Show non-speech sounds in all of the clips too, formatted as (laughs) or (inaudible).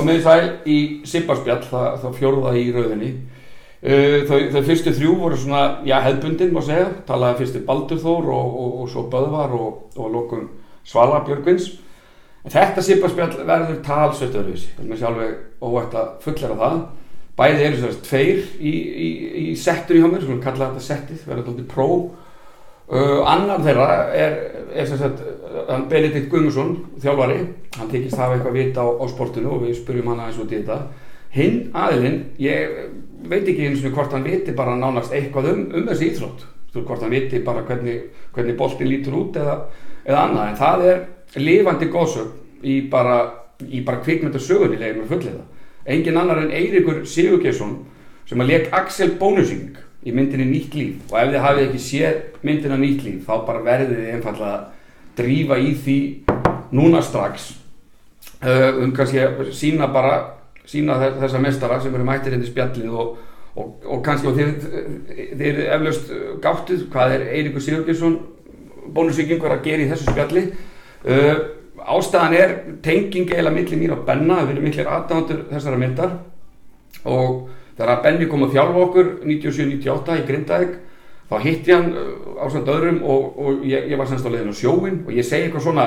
komið í sæl í Sipparspjall, það, það fjórða í rauðinni. Uh, þau, þau fyrstu þrjú voru svona, já, hefðbundin má segja, talaði fyrstu Baldur Þór og, og, og svo Böðvar og, og lókum Svala Björgvins. En þetta Sipparspjall verður talsveit öðruvísi, það er mér sjálfur óvægt að fullera það. Bæði eru að tveir í, í, í settur í hamur, svona kallaði þetta settið, verður þetta pró. Uh, annar þeirra er, er uh, Benedikt Guðmusson, þjálfari, hann tekist hafa eitthvað vita á, á sportinu og við spurjum hann aðeins út í þetta. Hinn aðilinn, ég veit ekki eins og hvort hann viti bara nánast eitthvað um, um þessi íþrótt, hvort hann viti bara hvernig, hvernig boltin lítur út eða, eða annað, en það er lifandi góðsögn í bara, bara kvikmyndasögunni legum við fullið það. Engin annar en Eirikur Sigurgesson sem að leik Axel Bónusing í myndinni Nýtt líf og ef þið hafið ekki séð myndina Nýtt líf þá bara verðið þið einfallega drífa í því núna strax. Uh, um kannski að sína bara sína þessa mestara sem eru mættir henni spjallið og, og, og kannski og þið eru eflaust gáttuð hvað er Eirikur Sigurgesson bónusvíking var að gera í þessu spjalli? Uh, ástæðan er tenging eða millir mér og Benna við erum millir aðdándur þessara myndar. Og þegar Benni kom að þjálfa okkur 97-98 í Grindavík þá hitti hann á samt öðrum og, og ég, ég var semst á leiðin á sjóin og ég segi eitthvað svona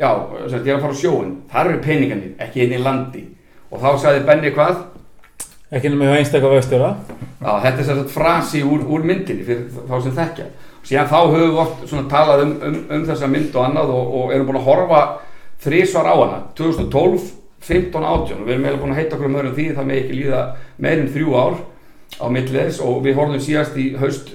já, semst, ég er að fara á sjóin þar eru peningarnir, ekki inn í landi. Og þá sagði Benni hvað? Ekki nema hjá einstaklega vöxtjóra þetta er semst frasi úr, úr myndinni fyrir þá sem þekkja. Og síðan þá höfum við oft svona talað um, um, um þessa mynd og annað og, og erum búin að horfa þrísvar á hana. 2012 15 átjón og við erum meðal búin að heita okkur um öðrum því það með ekki líða meirinn þrjú ár á milliðis og við horfum síðast í haust,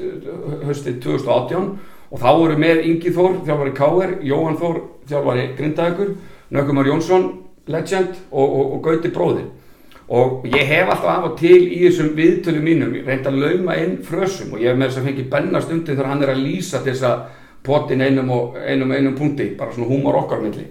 haustið 2018 og þá voru með Ingi Þór, þjálfari Káer, Jóhann Þór, þjálfari Grindaðugur, Nökkumar Jónsson, legend og, og, og Gauti bróði og ég hef alltaf af og til í þessum viðtölu mínum reynd að lauma inn frösum og ég hef með þess að fengi benna stundi þegar hann er að lýsa til þess að potin einum og einum, einum punkti, bara svona húmor okkar milli.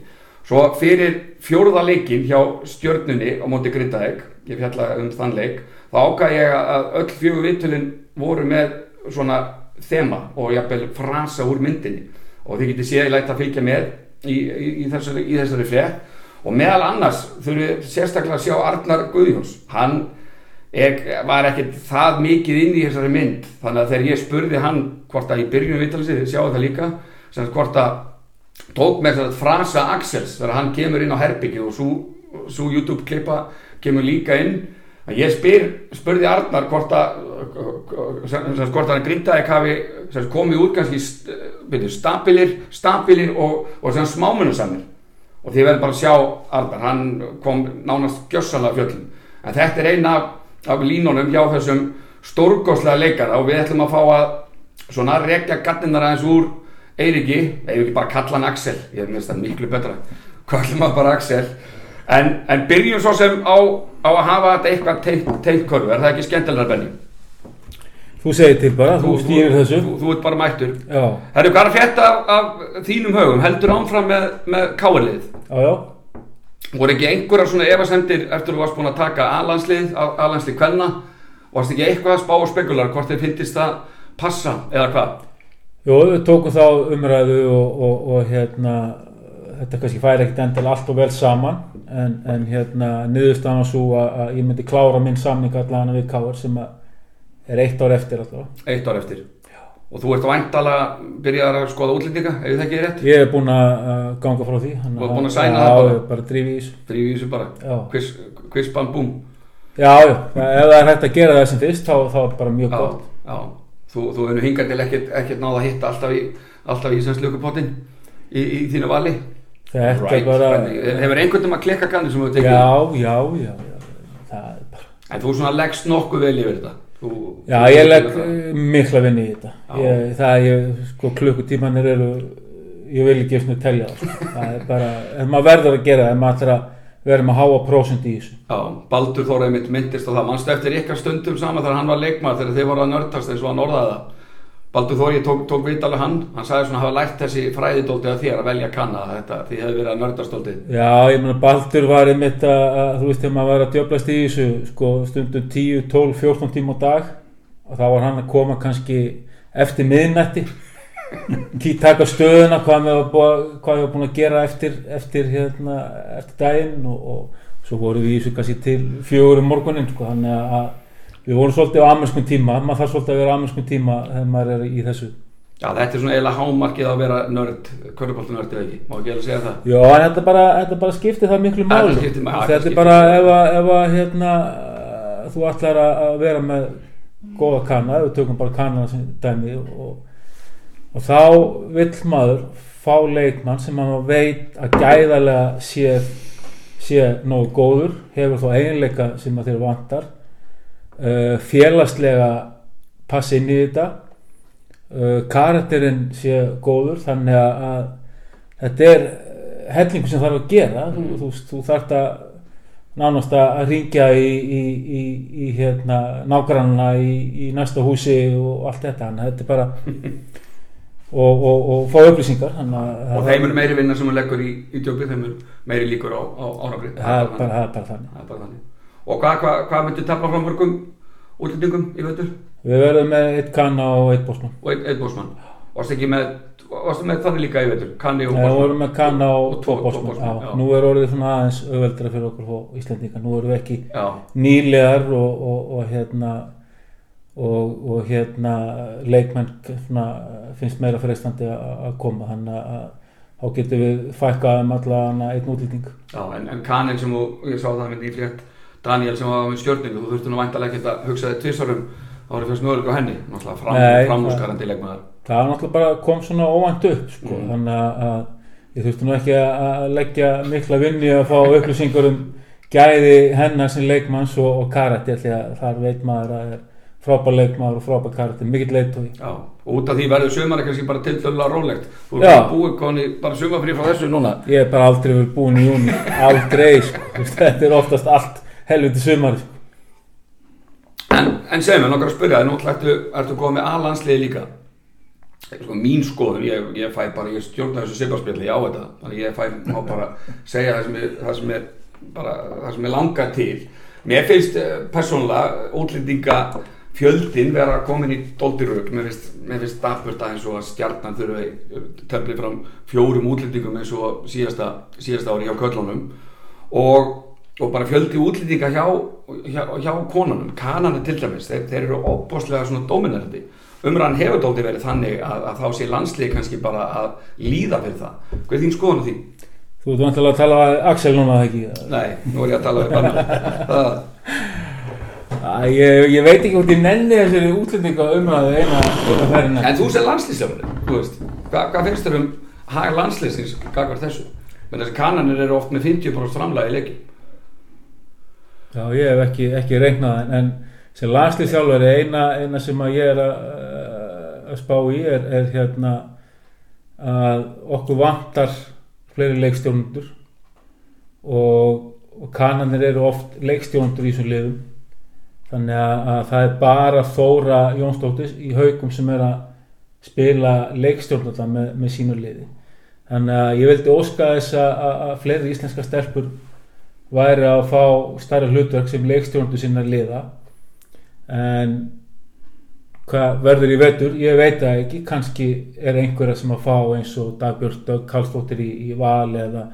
Svo fyrir fjóruða leikin hjá stjörnunni á móti Grindaðeg, ég fjalla um þann leik, þá ákvað ég að öll fjögur vittulinn voru með svona þema og jafnvel frasa úr myndinni. Og þið getið séð lægt að fylgja með í, í, í þessari, þessari frétt. Og meðal annars þurfum við sérstaklega að sjá Arnar Guðjóns, hann er, var ekkert það mikið inn í þessari mynd. Þannig að þegar ég spurði hann hvort að í byrjunum vittalisi, þið sjáu það líka, sem hvort að tók með þess að frasa Axels þegar hann kemur inn á herbyggi og svo YouTube klippa kemur líka inn að ég spyr, spurði Arnar hvort að hvort hann grindaði hafi komið úr kannski stabilir, stabilir og, og smámunusamir og þið verðum bara að sjá Arnar, hann kom nánast gjössalega fjöllum. En þetta er eina af, línunum hjá þessum stórgóðslega leikara og við ætlum að fá að svona rekja gattinnar aðeins úr Eiriki, ef ekki bara kalla hann Axel? Ég finnst það miklu betra. Kalla maður bara Axel en, en byrjum svo sem á, á að hafa þetta eitthvað tengt korfu, er það ekki skemmtilega Benny? Þú segir til bara, þú, þú stýrir þessu. Þú, þú ert bara mættur. Eru hvað að frétta af, af þínum högum? Heldur ánfram með, með káarlið já, já. Voru ekki einhverjar svona efasemdir eftir þú varst búin að taka aðlandslið aðlandslið kvenna? Og varst ekki eitthvað að spá og spekular hvort þið finnist það passa eða hvað? Jó, við tókum þá umræðu og, og, og hérna þetta kannski færi ekkert endil allt og vel saman en, en hérna niðurstaðan var svo að, að ég myndi klára minn samning allan við Káar sem er eitt ár eftir alltaf Eitt ár eftir? Og þú ert væntala byrjaðar að skoða útlendinga ef það ekki er rétt? Ég er búinn að ganga frá því Þú ert búinn að sæna Já, það bara? bara að drífa í þessu. Drífi í þessu bara? Já. Quiz, quiz bam búm. Já, já, ef það er hægt að gera það sem fyrst þá, þá er bara mjög Já, gott. já. Þú, þú hefur hingað til ekkert, náða að hitta alltaf í, alltaf í íslenslökupottin í, í þínu vali Þetta right. bara. Hefur einhvern veginn að klikka kanni sem þú tekið? Já, já, já, Það er bara En þú svona leggst nokkuð vel yfir þetta? Þú, Já, þú- ég legg mikla vinni í þetta. Ég, Það ég, sko, klukkutímanir eru ég vil ekki eftir telja það. Sko. það er bara, en maður verður að gera það en maður ætlar að vera með háa prósent í þessu. Já, Baldur Þóraði mitt myndist og það. Mannstu eftir ykkar stundum saman þegar hann var leikmaður þegar þið voru að nördast eins og hann orðaði það Baldur Þóri, tók, tók vitalið hann. Hann sagði svona hafa lært þessi fræðidóldi að þér að velja kanna þetta því hefði verið að nördast dóldi Já, ég meina Baldur var einmitt að, að þú veist þegar maður var að djöblast í þessu sko, stundum 10, 12, 14 tíma á dag og þá var hann að koma kannski eftir miðnætti (laughs) taka stöðuna hvað við var búin, að gera eftir, eftir, hérna, eftir daginn og, og svo vorum við í þessu kannski til fjögur um morgunin sko, þannig að- að við vorum svolítið á amerskum tíma maður þarf svolítið að vera á amerskum tíma þegar maður er í þessu. Já, þetta er svona eiginlega hámarkið að vera nörd, körfuboltanörd eða ekki, má ekki alveg segja það. Já, en þetta bara, þetta bara skiptir það miklu já, þetta er bara ef að, ef að hérna, þú ætlar að vera með góða kanna, við tökum bara kannana sem dæmi og, og þá vill maður fá leikmann sem maður veit að gæðarlega sé, sé nógu góður, hefur þó eiginleika sem að þeir vantar uh, félagslega passa inn í þetta. Uh, karakterinn sé góður þannig að, að þetta er eh, hellingu sem þarf að gera. Þú, þú, þú þarft að nánast að ringja í, í, í, í hérna, nágrannana í, í næsta húsi og allt þetta. Þannig að þetta er bara (laughs) og, og, og fá upplýsingar Og þeim er meiri vinna sem hún leggur í, í djópið, þeim er meiri líkur á, á árangri. það bara, það er bara þannig Og hvað hva, hva myndir tappa frá mörgum útlendingum í veitur? við verðum með eitt kanna og eitt bósmann Og einn ein bósmann. Varstu ekki með, með þannig líka í veitur? Kanni og Nei, við vorum með kanna og, Og tvo- bósmann nú er orðið svona aðeins auðveldra fyrir okkur og Íslandinga, nú erum við ekki Já, nýlegar og, og, og hérna og, og hérna leikmenn svona, finnst meira freistandi að koma. Þannig að þá getum við fækkað um allan einn útlýting já, en, en kannin sem þú, ég sá það með nýflétt, Daniel sem var með stjórningu, þú þurfti nú væntalega ekki að hugsa þig tvissarum árið fyrst möguleika á henni, náttúrulega fram, Nei, framúskarandi leikmaður. það var náttúrulega bara kom svona óvænt upp sko. Mm. þannig að, ég þurfti nú ekki að leggja mikla vinni að fá upplýsingur um gæði hennar sem leikmanns og, og að þar veit maður að það er frábær leikmaður og frábær karakter, mikill leitói Já, og út af því verður sumari kannski bara tiltölulega rólegt. Þú er búið koni bara sumarfrí frá þessu núna. Ég hef bara aldrei verið búin í júni Aldrei, sko Þetta er oftast allt helviti sumari sko. En, en segjum við, nokkar að spyrja þig, nú ertu, komið með A-landsliði líka. Sko, mín skoðun, ég, ég fæ bara, ég stjórna þessu sipparspjalli á þetta, þannig ég fæ má bara segja það sem er, það sem er, bara, það sem er langar til. Mér finnst eh, persónulega útlendinga fjöldin vera komin í dóldirög, mér finnst, mér finnst dapurt að eins og að stjarnan þurfi töflið fram fjórum útlendingum eins og síðasta, síðasta ári hjá köllunum og og bara fjöldi útlýtinga hjá, hjá, hjá konunum, kananir til dæmis þeir, þeir eru óbúslega svona dominandi. Umræðan hefur dóldi verið þannig að, að þá sé landslið kannski bara að líða fyrir það, hvað er þín skoðan á því? Þú ert vantilega að tala að Axel núna ekki? Nei, nú er ég að tala við banna Æ, ég, ég veit ekki út í nenni þessari útlendinga umræðu eina, En þú sé landslýsjálfur, þú veist hvað, hvað finnst þér um hag landslýsins gagvar þessu? menn þessi kananir eru oft með 50% framlega í leikin Já, ég hef ekki, ekki reiknað en, sem landslýsjálfari eina, eina sem ég er að spá í er, er hérna að okkur vantar fleiri leikstjónundur og, og kananir eru oft leikstjónundur í þessum liðum. Þannig að, að það er bara Þóra Jónsdóttir í haugum sem er að spila leikstjónundur með, með sínu liði. Þannig að ég vildi óska þess að, að, að fleiri íslenska stelpur væri að fá starra hlutverk sem leikstjónundur sinna liða. En hvað verður í vetur, ég veit það ekki. Kannski er einhverja sem að fá eins og Dagbjörn Dögg Karlsdóttir í, í val eða,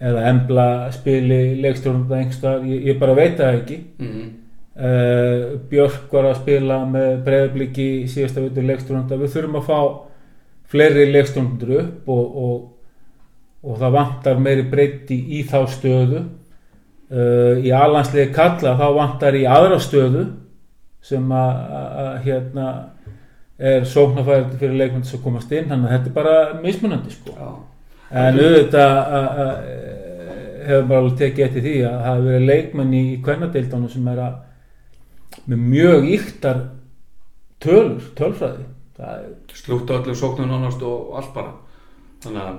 eða Embla spili leikstjórnum einhverstaðar, ég, ég bara veit það ekki. Mm. uh, Björk var að spila með breyðabliki í síðasta vitur leikstjórnum við þurfum að fá fleiri leikstjórnundur upp og, og, og það vantar meiri breyti í þá stöðu uh, í alansliði kalla þá vantar í aðra stöðu sem að, hérna er sóknarfæri fyrir leikmenn sem komast inn, þannig að þetta er bara mismunandi sko. Já. en auðvitað að- að- hefur bara alveg tekið eftir því að það hefur verið leikmenn í kvennadeildunum sem er að með mjög yktar tölur, tölfræði það slúta öllu sóknum nánast og allt bara þannig að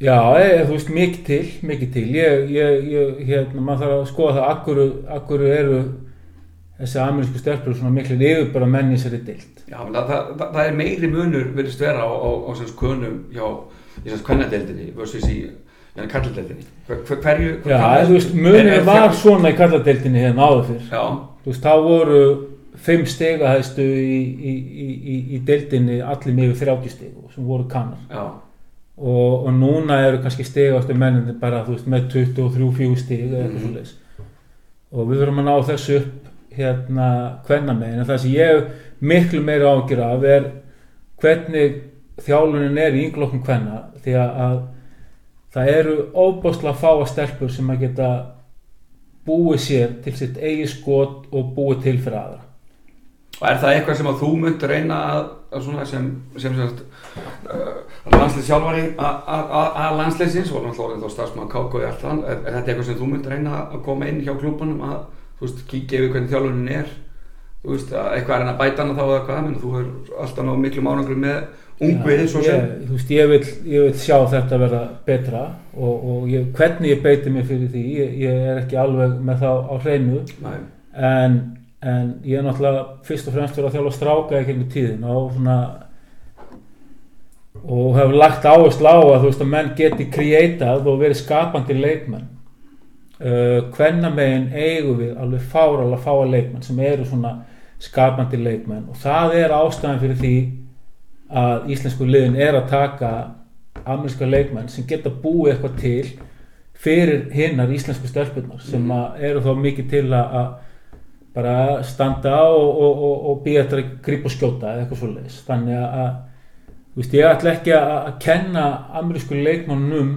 Já, e, þú veist, mikið til, mikið til. Ég, ég, ég, hérna, maður þarf að skoða það, akkuru, akkuru eru þessi amerísku stelpur svona miklu yfir bara menn í þessari dild. Já, það, það, það, það er meiri munur virðist vera á, á, á sem konum hjá í sem kvennadeildinni versus í ja, kalladeildinni hver, hver, hverju hver, Já, þú veist, munið er- var svona í kalladeildinni hérna áður fyrr. Já, Þú veist, þá voru fimm stegahæstu í, í, í, í, í deildinni allir með yfir 30 stegu sem voru kannar. já, og, og núna eru kannski stigastu menninni bara veist með 23-4 stig eða eitthvað Mhm. svoleiðis. Og við þurfum að ná þessu upp hérna hvenna megin en það sem ég hef miklu meira ágjur af er hvernig þjálfunin er í ynglokkum hvenna því að, að það eru óbúslega fáa stelpur sem að geta búið sér til sitt eigi skot og búið til fyrir aðra Og er það eitthvað sem að þú myndir reyna að, að svona sem, sem uh, landslið sjálfari að landsliðsins og náttúrulega þá starfsmann þann, er, er þetta eitthvað sem þú myndir reyna að koma inn hjá klúbunum að, þú veist, kíkja yfir hvernig þjálfunin er, veist, að eitthvað er hann að bæta hana þá eða hvað, menn þú hefur alltaf náðu miklu mánanglu með svo sem. ég, veist, ég, vil, ég vil sjá þetta verða betra og, og ég, hvernig ég beiti mig fyrir því ég, ég er ekki alveg með það á hreinu. Nei, en, en ég er náttúrulega fyrst og fremst verið að þjálfa stráka ekki með tíðin og svona og hef lagt áherslu á að þú veist að menn geti kreitað og verið skapandi leikmenn. Uh, hvenna megin eigum við alveg fáralega fáa leikmenn sem eru svona skapandi leikmenn. Og það er ástæðan fyrir því að íslensku liðin er að taka ameríska leikmenn sem geta búið eitthvað til fyrir hinnar íslensku stelpunar sem að eru þá mikið til að bara standa og, og, og, og býja eftir að grípa og skjóta eða eitthvað svoleiðis. Þannig að, að ég ætla ekki að, að kenna amerísku leikmannum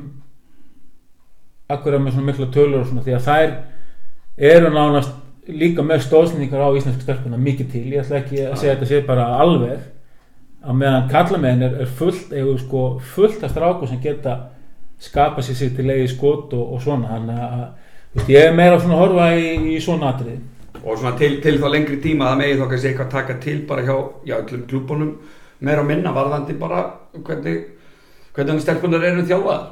akkur með svona mikla tölur svona því að þær eru nánast líka með stóðsningar á íslensku stelpuna mikið til, ég ætla ekki að segja að þetta sé bara alveg að meðan kallamegin er, er fullt eða sko fullt af stráku sem geta skapa sér sér til eigi skot og, og svona. Þannig að ég er meira svona að horfa í, í svona atrið og svona til, til þá lengri tíma að það megi þá kannski eitthvað taka til bara hjá já, öllum klúbunum meira og minna varðandi bara hvernig hvernig stelpunar eru þjálfaðar.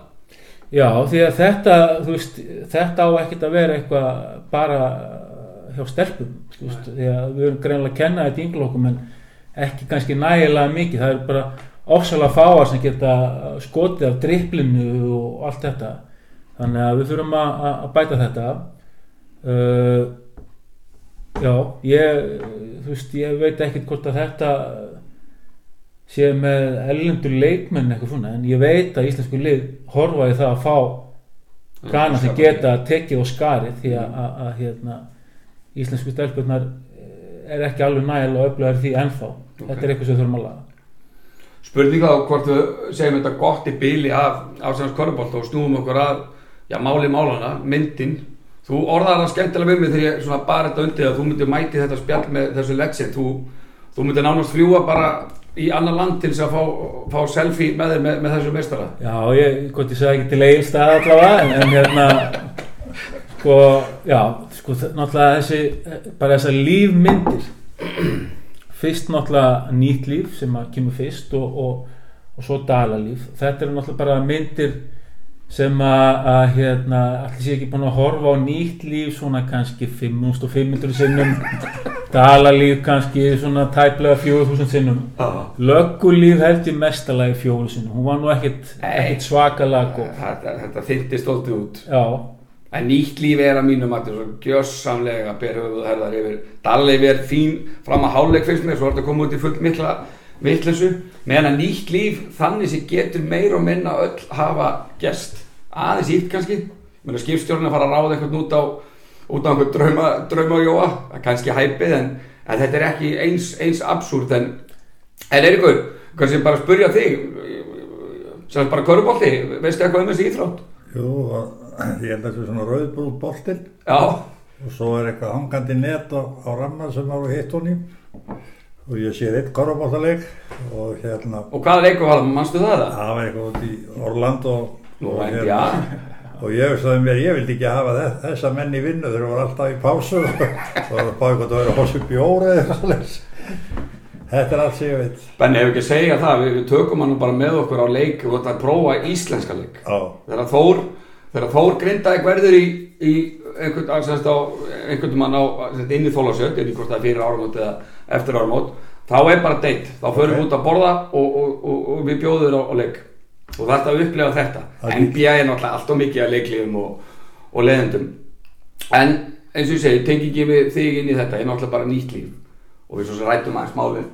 Já, því að þetta, veist, þetta á ekkert að vera eitthvað bara hjá stelpum, þú veist, því að við erum greinlega að kenna þetta í ynglokkum en ekki kannski nægilega mikið, það er bara ofsalega fáar sem geta skotið af dripplinu og allt þetta, þannig að við þurfum að, að bæta þetta. Uh, já, ég, þú veist, ég veit ekkert hvort að þetta sé með ellendur leikmenn eitthvað svona en ég veit að íslensku lið horfa í það að fá gana sem geta tekið og skarið því að, að, að hérna, íslensku stelpurnar er ekki alveg nægilega öflugar því ennþá. Þetta er eitthvað sem þurfum að laga. Spurninga á hvort við segjum þetta gott í bíli af Ásens Körubolt og snúum okkur að já, máli málana, myndin þú orðaði það skemmtilega við mig þegar ég svona bara þetta undir að þú myndir mæti þetta spjall með þessu legend, þú, þú myndir nánast fljúa bara í annar land til þess að fá, fá selfie með þér með, með þessu meistara. Já, ég, hvort ég sagði ekki til eigilstað allavega en, hérna sko, já, sko náttúrulega þessi, bara þessar lífmyndir. Fyrst náttúrulega nýtt líf sem kemur fyrst og, og, og svo dalalíf. Þetta eru náttúrulega bara myndir sem að, hérna allir sé ekki búin að horfa á nýtt líf svona kannski 5500 sinnum (laughs) dalalíf kannski svona tæplega 4000 sinnum. Löggulíf held ég mestalagi fjóru sinnum. Hún var nú Nei. ekkit svakalega góð. Þetta, þetta þyrti stolti út. Já, En nýtt líf er að mínum að þetta er svo gjössamlega berhöfuð og herðar yfir. Dalleif er fín fram að háleik fyrst mér svo er þetta koma út í fullt mikla vitleysu meðan að nýtt líf þannig sem getur meir og minna öll hafa gest aðeins ítt kannski. Mér skipstjórn að fara að ráða eitthvað út á út á einhver drauma, drauma jóa það er kannski hæpið en, en þetta er ekki eins, eins absúrt en en er ykkur, kannski bara spurja þig sem bara körubolti veistu eitthvað um þessi íþrótt? Jú, ég held að þetta er svona rauðbrúð boltinn og svo er eitthvað hangandi net á, á ramma sem á hitt honum og ég sé eitt korfbóltaleik og hérna og hvaða leikur var það, mannstu það það? það var eitthvað út í Orlando Nú, og, en já, og ég hugsaði mér, ég vildi ekki hafa þess, þessa menn í vinnu þeir voru alltaf í pásu og það var eitthvað að vera hossu bjóra eða svoleiðis. þetta er allt sem ég veit Benni hefur ekki að segja það, við, við tökum hann bara með okkur á leik og þetta að prófa íslenska leik. Þegar Þór, þegar Þór grindaði verður í, í einhvern, á, einhvern mann á, inn í þólasjöld, inn í hvort það er fyrir áramót eða eftir áramót, þá er bara deitt, þá förum við Ok. út að borða og, og, og, og við bjóðum þér á, á leik. Og það er að upplega þetta. Er NBA er náttúrulega allt og mikið að leiklífum og, og leðendum. En eins og ég segi, tengi ekki við þig inn í þetta, er náttúrulega bara nýtt líf. Og við svo sem rættum aðeins málið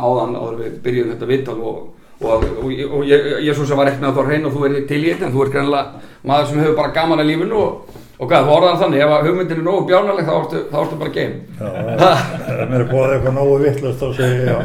áðan áður við byrjuðum þetta vittal og og, og, og ég, ég svo sem var ekki með að þú reyna og þú er til í þetta en þú er greinlega maður sem hefur bara gaman að lífinu og, og hvað, þú orðar þannig, ef hugmyndin er nógu bjánaleg þá ertu, þá ertu bara ef mér er búið eitthvað nógu vittlust þá segi ég já.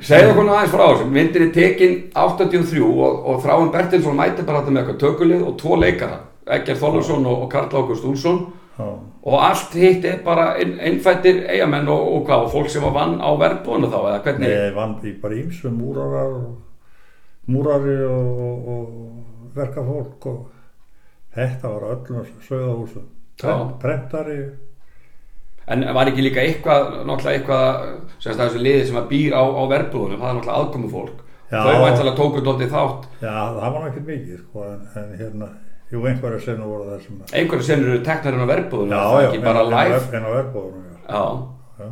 Segðu okkur aðeins frá þessu, myndin er tekin 83 og, og Þráin Bertilsson mæti bara þetta með eitthvað tökulið og tvo leikara Egger Þólusson og, og Karl Ágúst Úlsson og allt hitt er bara inn, innfættir eigamenn og, og hvað, og fólk sem var vann á verbúinu þá eða hvernig? Ég vann í bara ímsu múrarar og múrari og, og, og verkafólk og þetta var öllum sögðahúsum. Já. Prentari, En var ekki líka eitthvað, náttúrulega eitthvað, semst að þessu liði sem að býr á, á verbúðunum, það er náttúrulega aðkomu fólk. Já. Þau væntalega tóku dóttið þátt. já það var náttúrulega mikið sko en, en hérna, jú einhverja senu voru þessum. Einhverju senur eru teknarinn á verbúðunum, Já, það er já, ekki bara en- en á live. ver- En á verbúðunum, já. Já. já.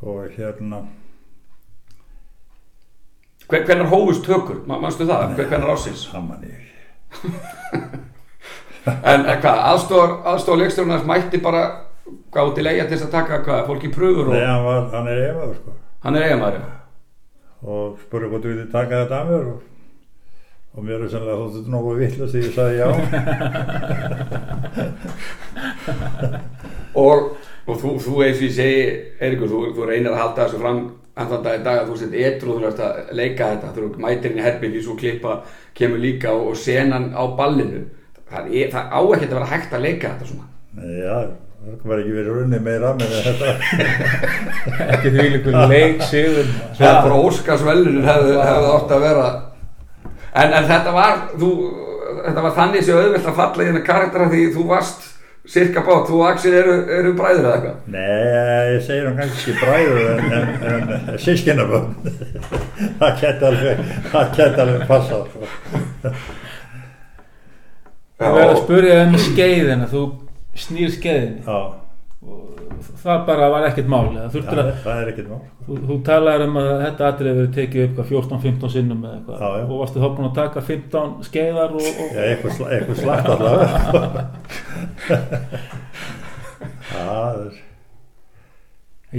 Og hérna, Hver, hvernig hófust tökur, Ma- manstu það, hver, hvernig ásins? það man ég ekki. En hvað, aðstóðar leikstjórnars mætti bara gáði til eiga til þess að taka hvað, fólk í pröfur Nei, og hann, var, hann er efaður sko. hann er eigamæri. og spurði hvort þú vilja taka þetta að mér og, og mér er sannlega þóttu þetta nógu vittlust því ég sagði já (laughs) Og, og þú, þú eins og ég segi, Eiríkur, þú, þú reynir að halda þessu fram andan dag í dag að þú sett etru og þú ert að leika þetta, þú mætir inn í herbyggi, svo klippa kemur líka og, og senan á ballinu. Það, er, það á ekki að vera hægt að leika þetta svona. Já, það var ekki verið runni meira með þetta (laughs) ekki því líkur leik sigur Það er bara Óskarsvelunin hefði, hefði átt að vera en, en þetta var þú, þetta var þannig sem auðvelt að falla í þennan karaktera því þú varst cirka bát, þú og Axel eru, eru bræður eða eitthvað? Nei, ég segir hann kannski bræður en, en, en sískinabönd (laughs) það geti alveg það geti alveg passað sko. það verður að spurja um skeiðina þú snýr skeiðinni. Já, það bara var ekkert það þurftur það, að það er ekkert mál. Þú, þú talaður um að þetta atrið verið tekið upp hvað, 14-15 sinnum eða eitthvað. Já, já. og varstu þá búin að taka 15 skeiðar og, og, Já, eitthvað, sla, eitthvað slagt allavega. (laughs) Það er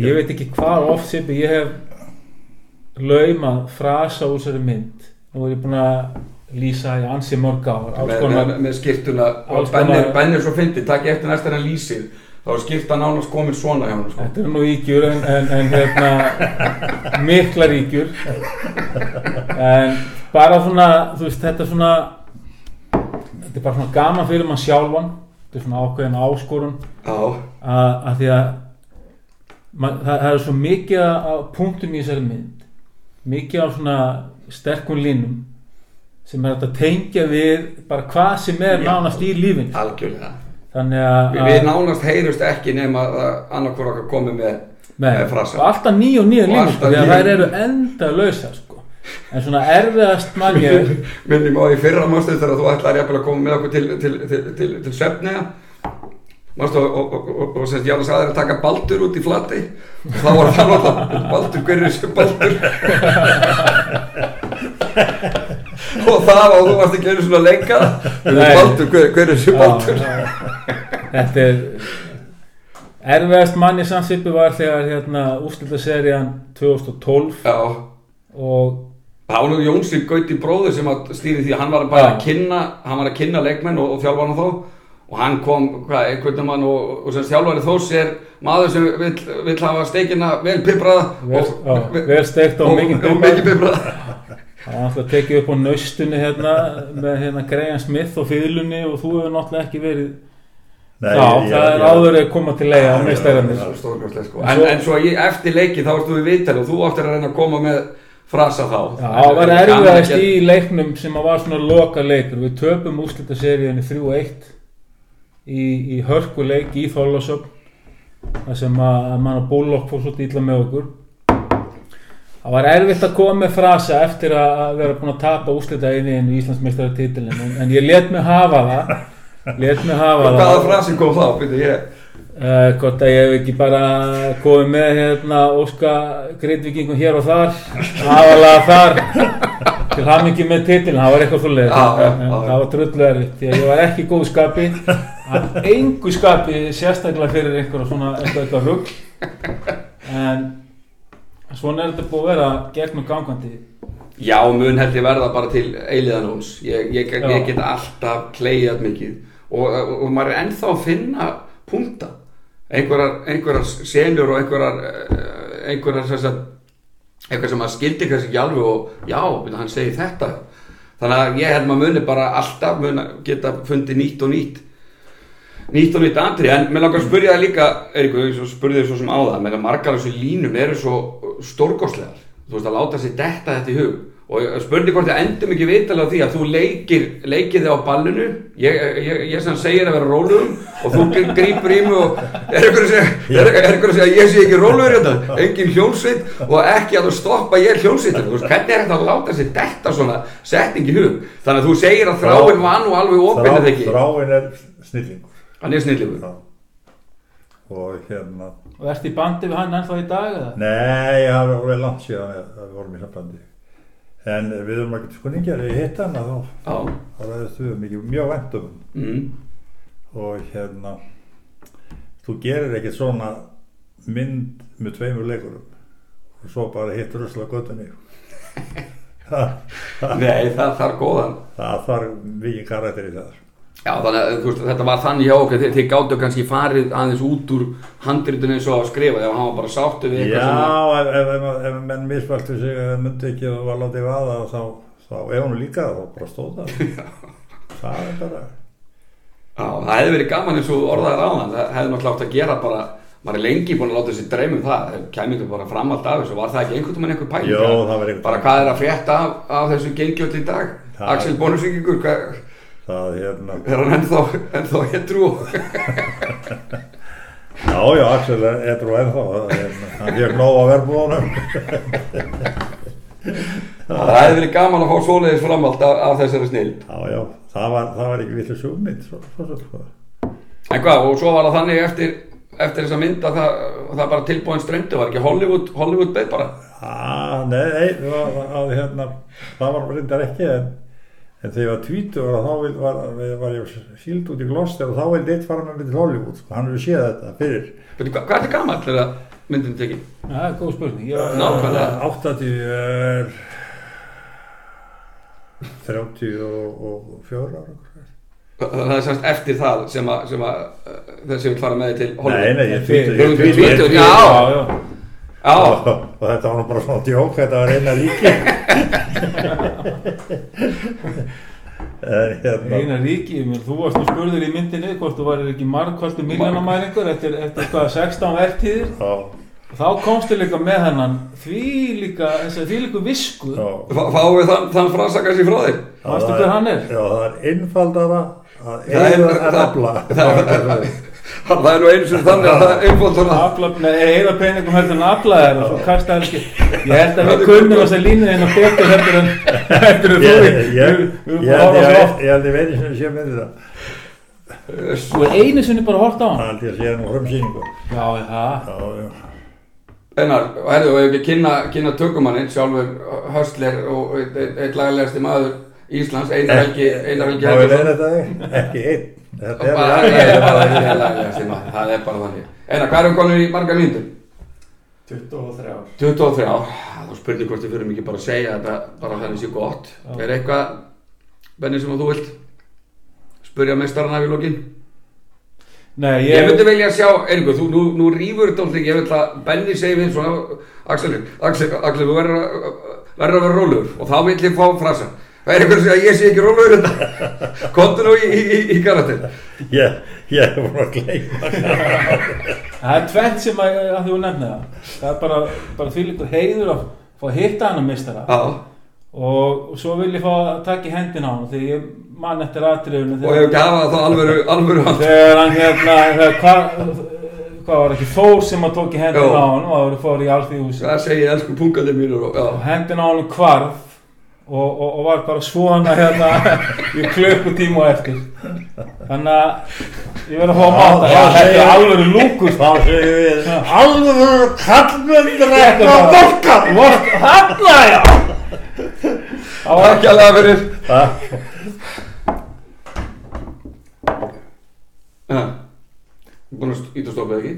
ég veit ekki hvað oft sem ég hef laumað frasa úr þessari mynd. Nú er ég búin að lýsa í ansi mörg alls með, með, með skýrtuna og alls Benni konar- Benni er svo fyndið, takk eftir næst þegar hann lýsir þá er skýrta nánast komin svona hjá hann sko. Þetta eru nú ígjur en, en, en hérna miklar ígjur en bara svona þú veist þetta er svona þetta er bara svona gaman fyrir mann sjálfan. Þetta er svona ákveðin áskorun. Að, því að man, það, það er svo mikið af punktum í þessari mynd. Mikið af svona sterkum línum sem er að tengja við bara hvað sem er nánast í lífinu. Algjörlega þannig að, Við, við nánast heyrust ekki nema að annarkvor okkar komið með með frasa. og alltaf nýja og línur alltaf sko, því að þær eru enda lausar sko. en svona erfiðast mann ég (laughs) minnum á í fyrra mástu þegar þú ætlaði að koma með okkur til, til, til, til, mástu og, og, og, og, semst Jánas aðeins að taka baldur út í flati og þá var það baldur, hver er þessi baldur (laughs) (laughs) og það og þú varst ekki einu svona lenga baldur, hver, hver er þessi baldur? þetta er erfiðast mann í samsipi var þegar hérna úrslitaserían 2012 já og Það var nú Jónsson Gauti bróður sem að stýri því hann var bara Já. að kynna hann var að kynna leikmenn og, og þjálfana þá. Og hann kom, hvað, einhvern mann og, og sem þjálfari þós er maður sem vill, vill hafa steikina vel pipraða vel, vel steikt og og mikið pipraða (laughs) það var alltaf tekið upp á naustunni hérna með hérna Graham Smith og fýðlunni og þú hefur náttúrulega ekki verið Nei, já, ég- það er áður að koma til leiða á Stórkostlegt, sko. En en, svo- ég, eftir leiki þá þú í viðtali og þú áttir að reyna að koma með frasa þá Já, það var erfiðast í leiknum sem að var svona loka leikur. Við töpum úrslitaseríunni 3-1 í, í hörkuleik í Þorlásöfn þar sem að, að mann og Búlokk fór svo dýla með okkur. Það var erfitt að koma með frasa eftir að vera búin að tapa úrslita einu í Íslandsmeistaratitilin en, en ég let mig hafa það. Let mig hafa það. Hvaða frasi kom þá? Byrju, ég, Uh, hvort að ég hef ekki bara komið með hérna óska greitvikingum hér og þar aðalega þar til ham ekki með titilin, það var eitthvað svo leið Já, já, en já. það var drullu erfitt ég var ekki í góðu skapi að engu skapi sérstaklega fyrir einhverja svona eitthvað, eitthvað rugg en Svona er þetta búið að vera gegnum gangandi. Já, mun held ég verða bara til eiliðanóns ég, ég, ég get alltaf kleiðað mikið. Og, og, og maður er ennþá að finna punta. Einhverjar, einhverjar senur og einhverjar eh, einhverjar að eitthvað sem maður skildi kannski ekki alveg og já, hann segir þetta. Þannig að ég held maður muni bara alltaf muni geta fundið nýtt og nýtt nýtt og nýtt andri en mér langar að spyrja það líka Eiríku, ég spurði þið svo sem á það menn að margar af þessu línum eru svo stórgóðslegar þú veist að láta sér detta þetta í hug. Og ég spurði hvort þið endum ekki vitalega því að þú leikir leikir þig á ballinu. Ég, ég, ég sem segir að vera róluðum og þú grípur í mig og er einhver að segja, er, er einhver að segja ég sé ekki róluður hérna, engin hljónsveit og ekki að þú stoppa ég er veist, hvernig er þetta að láta sér detta svona setting í hug, þannig að þú segir að þráin var nú alveg opinn eða ekki, Þráin er snillingur. Hann er snillífur Já. Og hérna, Og ertu í bandi við hann ennþá í dag eða? nei, það var alveg langt síðan að að við vorum í sambandi. En við erum ekki skunningar, ég hitt hana þá, já, þá ræðist við mikið mjög um hann. mm. og hérna þú gerir ekkert svona mynd með tveimur leikurum og svo bara hitt rusla göttunni (laughs) nei það þarf góðan það þarf mikið karakter í það Já, þannig að þú veist, þetta var þannig hjá okkur, þið, þið gáttu kannski farið aðeins út úr handritinu eins og að skrifa þegar hann var bara sáttu við eitthvað já, ef, ef, ef, menn misfæltu sig eða myndi ekki og var látið vaða þá, þá ef hún líka þá bara stóð það. (laughs) Það er bara Já, það hefði verið gaman eins og orðaðir á hann, það hefði náttúrulega átt að gera bara, maður er lengi búin að láta þessi dreym um það, það kæmið bara fram allt af þessu, var það ekki einhvern veginn einhver einhvern Bara hvað er að frétta af, af þessu gengjöld í dag? Axel Bónusvíkingur, það hérna er hann ennþá, ennþá hetru? (laughs) já, já, Axel er eitthvað ennþá er- hann fekk nóg á verbúðunum (laughs) það hefði verið gaman að fá svoleiðis framhald af, af þessari snill. Já, já, það var, það var ekki villu sjúmynd svo, svo, svo. En hvað, og svo var það þannig eftir, eftir þessa mynd að það, það bara tilbúin ströndi, var ekki Hollywood, Hollywood beð bara? ah, Nei, nei, það var, að, hérna, það var reyndar ekki en, en þegar ég var tvítur og þá vil, var, var ég síld út í Gloucester og þá vildi eitt fara með til Hollywood sko. hann hefur séð þetta fyrir Veitu, hvað, er þetta gammal þegar myndin tekið? Það er góð spurning ég, Nákvæmlega. 80 er 34 ára Það er semst eftir það sem að, sem að uh, þessi vil fara með þig til Nei, Hollywood. nei, ég Fyrir- tvítur já. já, já. Já, og, og þetta var nú bara svona djók þetta var eina ríki en hérna. Eina ríki, þú varst nú spurður í myndinni hvort þú varir ekki margkvöldu miljónamælingur eftir, eftir hvað 16 vertíðir? Já, þá komstu líka með hennan því líka, þess að því líka visku. Já. Fá- fáum við þann, þann fransakars í? Manstu það hver er- hann er? Já, það er einfaldara að Það er- en það- afla það- Það er nú einu sem þannig að það er. Afla, nei, eða peningum heldur en afla þær og svo kasta ekki. Ég held að við kunnum þess að línu hérna betur heldur en heldur en þú. Ég við ég- við ég- erum ég bara að held svo ég veit sem sé myndi það. Þú er einu sinni bara hort á Það hann held ég að sé nú frumsýningu. Já, já. Einar, herðu, og ef ekki kynna, kynna tökumanninn, sjálfur höstler og eitt, lagalegasti maður Íslands, Einar Helgi, Einar Helgi Má Helgason. leina þetta ekki einn Þetta er Bara- Það er bara það er er bara þannig. Einar, hvað erum konur í marga mínútur? 23 ár 23 ár, þá spurning hvort við fyrir ekki bara að segja þetta bara þannig sé gott. Já. Er eitthvað, Benni, sem þú vilt spurja mestarana við lokin? nei, Ég ég, myndi velja að sjá, Eiríkur, þú nú, nú rýfur þetta alltaf, ég vil að Benni segi við svona, Axel, Axel, Axel, þú verður að verður að vera rólegur og þá vil ég fá frasa. Það er einhver að segja að ég sé ekki rólegur þetta. (laughs) Kontu nú í, í, í, í karakter. Ég, ég er búin að gleyma það er tvett sem að, að þú nefna það það er bara, bara því líka heiður að fá að hitta hann að mistara Já, og, og svo vil ég fá að taka í hendina á hann þegar ég man eftir atriðinu og hefur gafað þá alvöru, alvöru hand. þegar hann hérna hvað, hvað var ekki Þór sem að tók í hendina Jó. á hann og það voru fór í alþýðhúsi Það segi ég, elsku pungandi mínur og, og já. hendina á hann hvarf og, og, og var bara svona hérna (laughs) í klukkutíma á eftir. Þannig að ég verð að fá að máta þetta er alveg lúkur. Þá segir við Alveg ekki bara- borgar Vort, þarna já. Það var Takk alveg fyrir. Það Já. Búin að íta stoppa ekki?